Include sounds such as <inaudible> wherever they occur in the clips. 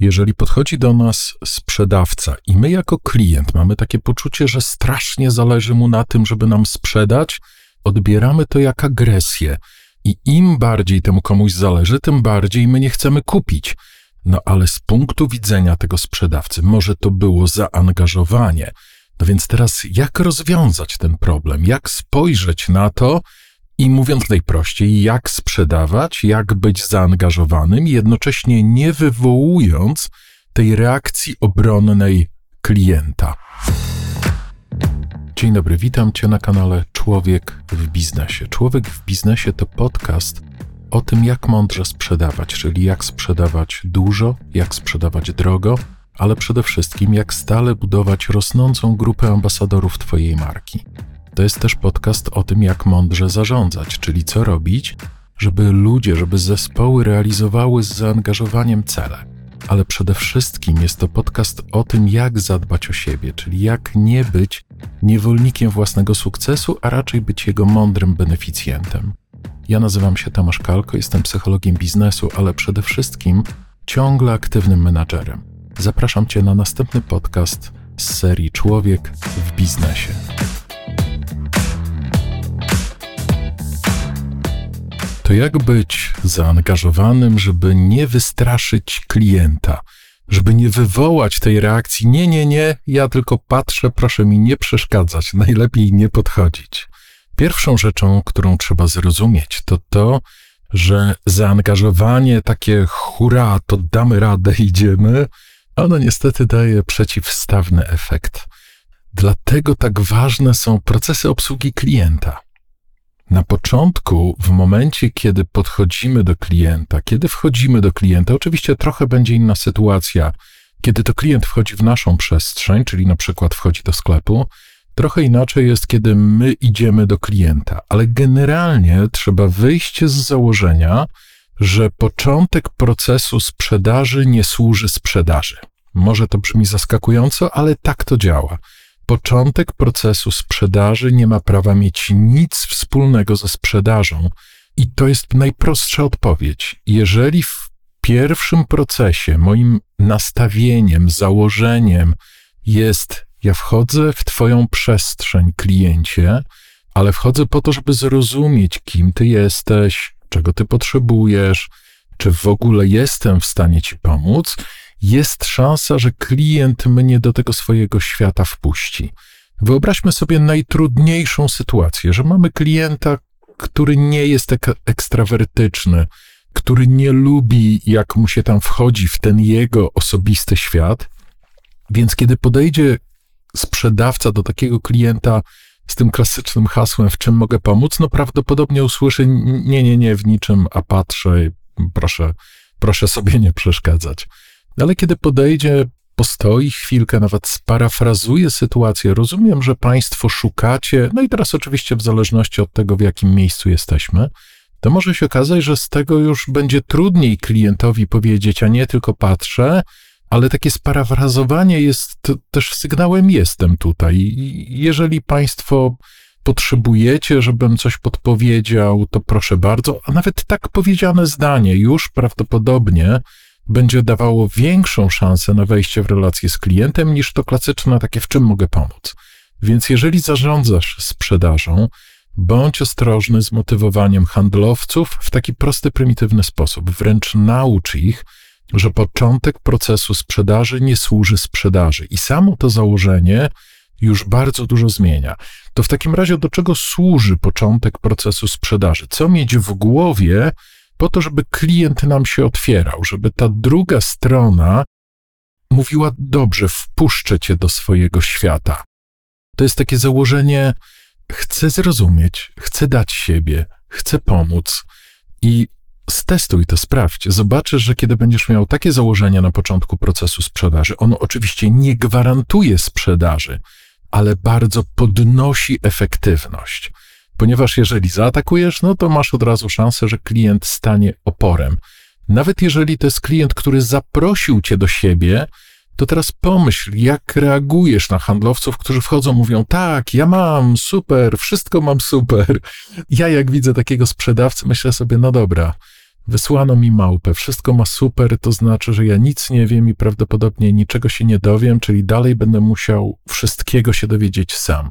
Jeżeli podchodzi do nas sprzedawca i my jako klient mamy takie poczucie, że strasznie zależy mu na tym, żeby nam sprzedać, odbieramy to jak agresję. I im bardziej temu komuś zależy, tym bardziej my nie chcemy kupić. No ale z punktu widzenia tego sprzedawcy, może to było zaangażowanie. No więc teraz, jak rozwiązać ten problem? Jak spojrzeć na to i mówiąc najprościej, jak sprzedawać, jak być zaangażowanym, jednocześnie nie wywołując tej reakcji obronnej klienta? Dzień dobry, witam Cię na kanale Człowiek w Biznesie. Człowiek w Biznesie to podcast o tym, jak mądrze sprzedawać, czyli jak sprzedawać dużo, jak sprzedawać drogo, ale przede wszystkim jak stale budować rosnącą grupę ambasadorów Twojej marki. To jest też podcast o tym, jak mądrze zarządzać, czyli co robić, żeby ludzie, żeby zespoły realizowały z zaangażowaniem cele. Ale przede wszystkim jest to podcast o tym, jak zadbać o siebie, czyli jak nie być niewolnikiem własnego sukcesu, a raczej być jego mądrym beneficjentem. Ja nazywam się Tomasz Kalko, jestem psychologiem biznesu, ale przede wszystkim ciągle aktywnym menadżerem. Zapraszam Cię na następny podcast z serii Człowiek w biznesie. To jak być zaangażowanym, żeby nie wystraszyć klienta, żeby nie wywołać tej reakcji: Nie, nie, nie, ja tylko patrzę, proszę mi nie przeszkadzać, najlepiej nie podchodzić. Pierwszą rzeczą, którą trzeba zrozumieć, to to, że zaangażowanie takie hura, to damy radę, <laughs> idziemy, ono niestety daje przeciwstawny efekt. Dlatego tak ważne są procesy obsługi klienta. Na początku, w momencie, kiedy podchodzimy do klienta, kiedy wchodzimy do klienta, oczywiście trochę będzie inna sytuacja, kiedy to klient wchodzi w naszą przestrzeń, czyli na przykład wchodzi do sklepu, trochę inaczej jest, kiedy my idziemy do klienta, ale generalnie trzeba wyjść z założenia, że początek procesu sprzedaży nie służy sprzedaży. Może to brzmi zaskakująco, ale tak to działa. Początek procesu sprzedaży nie ma prawa mieć nic wspólnego ze sprzedażą. I to jest najprostsza odpowiedź. Jeżeli w pierwszym procesie moim nastawieniem, założeniem jest, ja wchodzę w Twoją przestrzeń, kliencie, ale wchodzę po to, żeby zrozumieć, kim Ty jesteś, czego Ty potrzebujesz, czy w ogóle jestem w stanie Ci pomóc, jest szansa, że klient mnie do tego swojego świata wpuści. Wyobraźmy sobie najtrudniejszą sytuację, że mamy klienta, który nie jest tak ekstrawertyczny, który nie lubi, jak mu się tam wchodzi w ten jego osobisty świat. Więc kiedy podejdzie sprzedawca do takiego klienta z tym klasycznym hasłem, w czym mogę pomóc, no prawdopodobnie usłyszy: Nie, nie, nie, w niczym, a patrzę, proszę, proszę sobie nie przeszkadzać. Ale kiedy podejdzie, postoi chwilkę, nawet sparafrazuje sytuację, rozumiem, że Państwo szukacie, no i teraz oczywiście w zależności od tego, w jakim miejscu jesteśmy, to może się okazać, że z tego już będzie trudniej klientowi powiedzieć, a nie tylko patrzę, ale takie sparafrazowanie jest też sygnałem jestem tutaj. Jeżeli Państwo potrzebujecie, żebym coś podpowiedział, to proszę bardzo, a nawet tak powiedziane zdanie już prawdopodobnie będzie dawało większą szansę na wejście w relację z klientem niż to klasyczne takie, w czym mogę pomóc. Więc jeżeli zarządzasz sprzedażą, bądź ostrożny z motywowaniem handlowców w taki prosty, prymitywny sposób. Wręcz naucz ich, że początek procesu sprzedaży nie służy sprzedaży. I samo to założenie już bardzo dużo zmienia. To w takim razie do czego służy początek procesu sprzedaży? Co mieć w głowie, po to, żeby klient nam się otwierał, żeby ta druga strona mówiła: Dobrze, wpuszczę cię do swojego świata. To jest takie założenie: chcę zrozumieć, chcę dać siebie, chcę pomóc i stestuj to, sprawdź. Zobaczysz, że kiedy będziesz miał takie założenia na początku procesu sprzedaży, ono oczywiście nie gwarantuje sprzedaży, ale bardzo podnosi efektywność ponieważ jeżeli zaatakujesz, no to masz od razu szansę, że klient stanie oporem. Nawet jeżeli to jest klient, który zaprosił cię do siebie, to teraz pomyśl, jak reagujesz na handlowców, którzy wchodzą, mówią: Tak, ja mam, super, wszystko mam super. Ja, jak widzę takiego sprzedawcę, myślę sobie: No dobra, Wysłano mi małpę, wszystko ma super, to znaczy, że ja nic nie wiem i prawdopodobnie niczego się nie dowiem, czyli dalej będę musiał wszystkiego się dowiedzieć sam.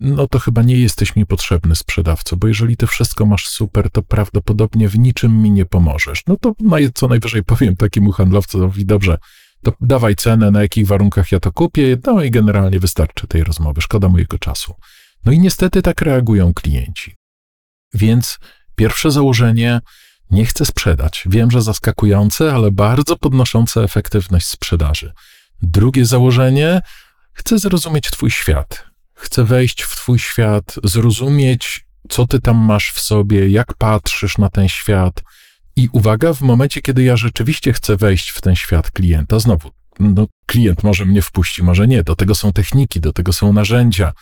No to chyba nie jesteś mi potrzebny sprzedawco, bo jeżeli ty wszystko masz super, to prawdopodobnie w niczym mi nie pomożesz. No to co najwyżej powiem takiemu handlowcowi, dobrze, to dawaj cenę, na jakich warunkach ja to kupię, no i generalnie wystarczy tej rozmowy, szkoda mojego czasu. No i niestety tak reagują klienci. Więc pierwsze założenie, nie chcę sprzedać. Wiem, że zaskakujące, ale bardzo podnoszące efektywność sprzedaży. Drugie założenie, chcę zrozumieć Twój świat. Chcę wejść w Twój świat, zrozumieć, co Ty tam masz w sobie, jak patrzysz na ten świat. I uwaga, w momencie, kiedy ja rzeczywiście chcę wejść w ten świat klienta, znowu, no, klient może mnie wpuści, może nie. Do tego są techniki, do tego są narzędzia.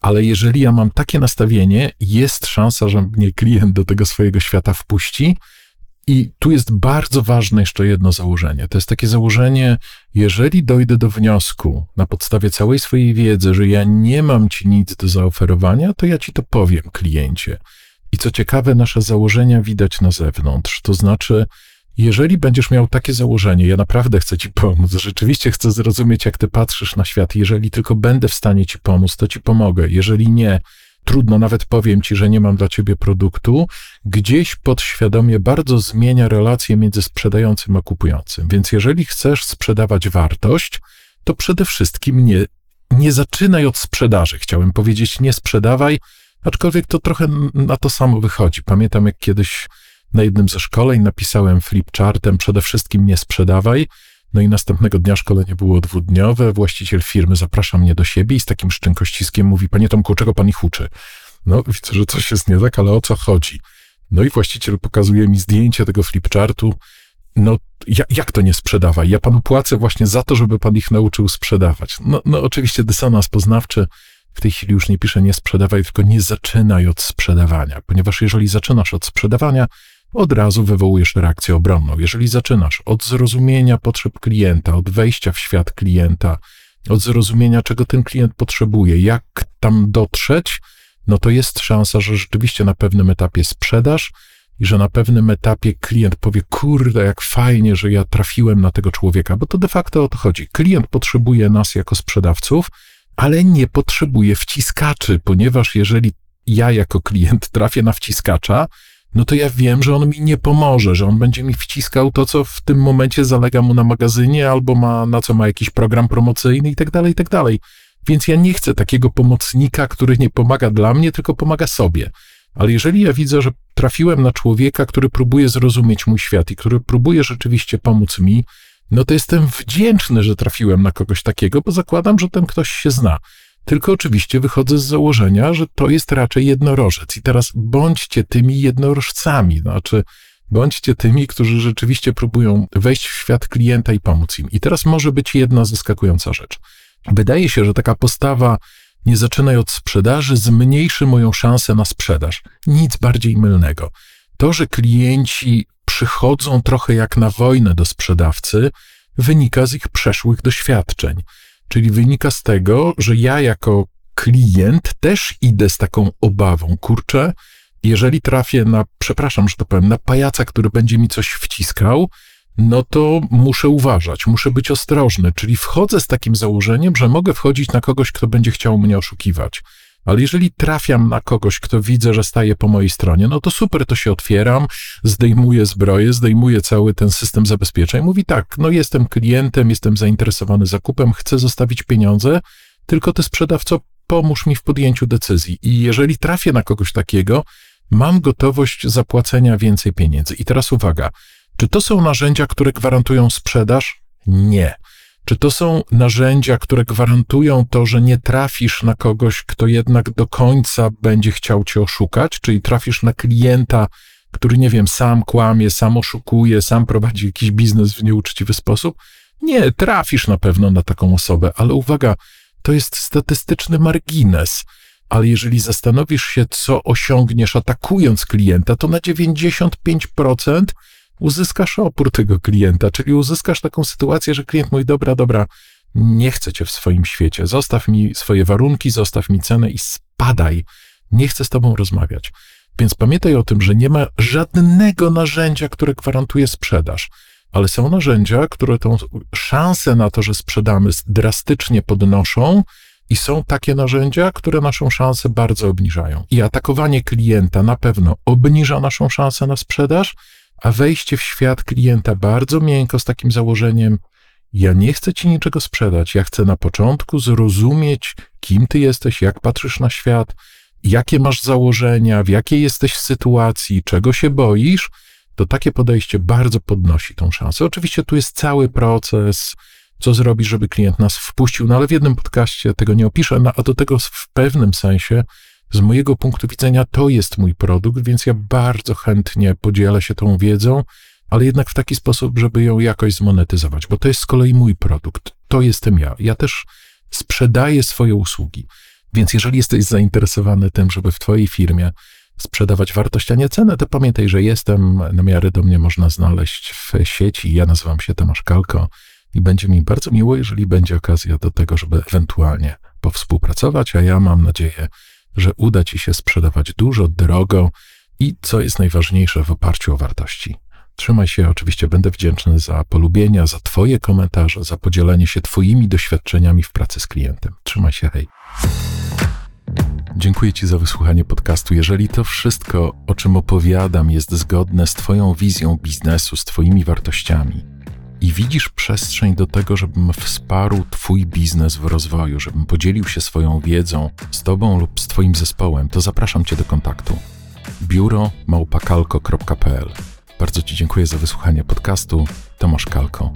Ale jeżeli ja mam takie nastawienie, jest szansa, że mnie klient do tego swojego świata wpuści, i tu jest bardzo ważne jeszcze jedno założenie. To jest takie założenie, jeżeli dojdę do wniosku na podstawie całej swojej wiedzy, że ja nie mam ci nic do zaoferowania, to ja ci to powiem, kliencie. I co ciekawe, nasze założenia widać na zewnątrz. To znaczy, jeżeli będziesz miał takie założenie, ja naprawdę chcę ci pomóc, rzeczywiście chcę zrozumieć, jak ty patrzysz na świat, jeżeli tylko będę w stanie ci pomóc, to ci pomogę. Jeżeli nie, trudno, nawet powiem ci, że nie mam dla ciebie produktu, gdzieś podświadomie bardzo zmienia relacje między sprzedającym a kupującym. Więc jeżeli chcesz sprzedawać wartość, to przede wszystkim nie, nie zaczynaj od sprzedaży. Chciałem powiedzieć, nie sprzedawaj, aczkolwiek to trochę na to samo wychodzi. Pamiętam, jak kiedyś na jednym ze szkoleń napisałem flipchartem, przede wszystkim nie sprzedawaj, no i następnego dnia szkolenie było dwudniowe. Właściciel firmy zaprasza mnie do siebie i z takim szczękościskiem mówi: Panie Tomku, czego pan ich uczy? No, widzę, że coś jest nie tak, ale o co chodzi? No i właściciel pokazuje mi zdjęcie tego flipchartu. No, jak to nie sprzedawaj? Ja panu płacę właśnie za to, żeby pan ich nauczył sprzedawać. No, no oczywiście dysonans poznawczy. W tej chwili już nie piszę nie sprzedawaj, tylko nie zaczynaj od sprzedawania, ponieważ jeżeli zaczynasz od sprzedawania, od razu wywołujesz reakcję obronną. Jeżeli zaczynasz od zrozumienia potrzeb klienta, od wejścia w świat klienta, od zrozumienia, czego ten klient potrzebuje, jak tam dotrzeć, no to jest szansa, że rzeczywiście na pewnym etapie sprzedasz i że na pewnym etapie klient powie: Kurde, jak fajnie, że ja trafiłem na tego człowieka, bo to de facto o to chodzi. Klient potrzebuje nas jako sprzedawców, ale nie potrzebuje wciskaczy, ponieważ jeżeli ja jako klient trafię na wciskacza, no to ja wiem, że on mi nie pomoże, że on będzie mi wciskał to, co w tym momencie zalega mu na magazynie, albo ma, na co ma jakiś program promocyjny i tak dalej, i tak dalej. Więc ja nie chcę takiego pomocnika, który nie pomaga dla mnie, tylko pomaga sobie. Ale jeżeli ja widzę, że trafiłem na człowieka, który próbuje zrozumieć mój świat i który próbuje rzeczywiście pomóc mi, no to jestem wdzięczny, że trafiłem na kogoś takiego, bo zakładam, że ten ktoś się zna. Tylko oczywiście wychodzę z założenia, że to jest raczej jednorożec. I teraz bądźcie tymi jednorożcami, znaczy bądźcie tymi, którzy rzeczywiście próbują wejść w świat klienta i pomóc im. I teraz może być jedna zaskakująca rzecz. Wydaje się, że taka postawa nie zaczynaj od sprzedaży zmniejszy moją szansę na sprzedaż. Nic bardziej mylnego. To, że klienci przychodzą trochę jak na wojnę do sprzedawcy, wynika z ich przeszłych doświadczeń. Czyli wynika z tego, że ja jako klient też idę z taką obawą. Kurczę, jeżeli trafię na, przepraszam, że to powiem, na pajaca, który będzie mi coś wciskał, no to muszę uważać, muszę być ostrożny. Czyli wchodzę z takim założeniem, że mogę wchodzić na kogoś, kto będzie chciał mnie oszukiwać. Ale jeżeli trafiam na kogoś, kto widzę, że staje po mojej stronie, no to super, to się otwieram, zdejmuję zbroję, zdejmuję cały ten system zabezpieczeń. Mówi tak, no jestem klientem, jestem zainteresowany zakupem, chcę zostawić pieniądze, tylko ty sprzedawco pomóż mi w podjęciu decyzji. I jeżeli trafię na kogoś takiego, mam gotowość zapłacenia więcej pieniędzy. I teraz uwaga, czy to są narzędzia, które gwarantują sprzedaż? Nie. Czy to są narzędzia, które gwarantują to, że nie trafisz na kogoś, kto jednak do końca będzie chciał cię oszukać, czyli trafisz na klienta, który, nie wiem, sam kłamie, sam oszukuje, sam prowadzi jakiś biznes w nieuczciwy sposób? Nie, trafisz na pewno na taką osobę, ale uwaga, to jest statystyczny margines. Ale jeżeli zastanowisz się, co osiągniesz atakując klienta, to na 95% uzyskasz opór tego klienta, czyli uzyskasz taką sytuację, że klient mówi: Dobra, dobra, nie chcę cię w swoim świecie, zostaw mi swoje warunki, zostaw mi cenę i spadaj. Nie chcę z tobą rozmawiać. Więc pamiętaj o tym, że nie ma żadnego narzędzia, które gwarantuje sprzedaż, ale są narzędzia, które tą szansę na to, że sprzedamy, drastycznie podnoszą. I są takie narzędzia, które naszą szansę bardzo obniżają. I atakowanie klienta na pewno obniża naszą szansę na sprzedaż, a wejście w świat klienta bardzo miękko z takim założeniem: Ja nie chcę ci niczego sprzedać, ja chcę na początku zrozumieć, kim ty jesteś, jak patrzysz na świat, jakie masz założenia, w jakiej jesteś sytuacji, czego się boisz, to takie podejście bardzo podnosi tą szansę. Oczywiście tu jest cały proces, co zrobić, żeby klient nas wpuścił, no ale w jednym podcaście tego nie opiszę, no, a do tego w pewnym sensie, z mojego punktu widzenia, to jest mój produkt, więc ja bardzo chętnie podzielę się tą wiedzą, ale jednak w taki sposób, żeby ją jakoś zmonetyzować, bo to jest z kolei mój produkt. To jestem ja. Ja też sprzedaję swoje usługi. Więc jeżeli jesteś zainteresowany tym, żeby w Twojej firmie sprzedawać wartość, a nie cenę, to pamiętaj, że jestem, na miarę do mnie można znaleźć w sieci. Ja nazywam się Tomasz Kalko i będzie mi bardzo miło, jeżeli będzie okazja do tego, żeby ewentualnie powspółpracować, a ja mam nadzieję, że uda Ci się sprzedawać dużo, drogo i co jest najważniejsze, w oparciu o wartości. Trzymaj się, oczywiście będę wdzięczny za polubienia, za Twoje komentarze, za podzielenie się Twoimi doświadczeniami w pracy z klientem. Trzymaj się, hej. Dziękuję Ci za wysłuchanie podcastu. Jeżeli to wszystko, o czym opowiadam, jest zgodne z Twoją wizją biznesu, z Twoimi wartościami i widzisz przestrzeń do tego, żebym wsparł Twój biznes w rozwoju, żebym podzielił się swoją wiedzą z Tobą lub z Twoim zespołem, to zapraszam Cię do kontaktu. biuro małpakalko.pl Bardzo Ci dziękuję za wysłuchanie podcastu. Tomasz Kalko.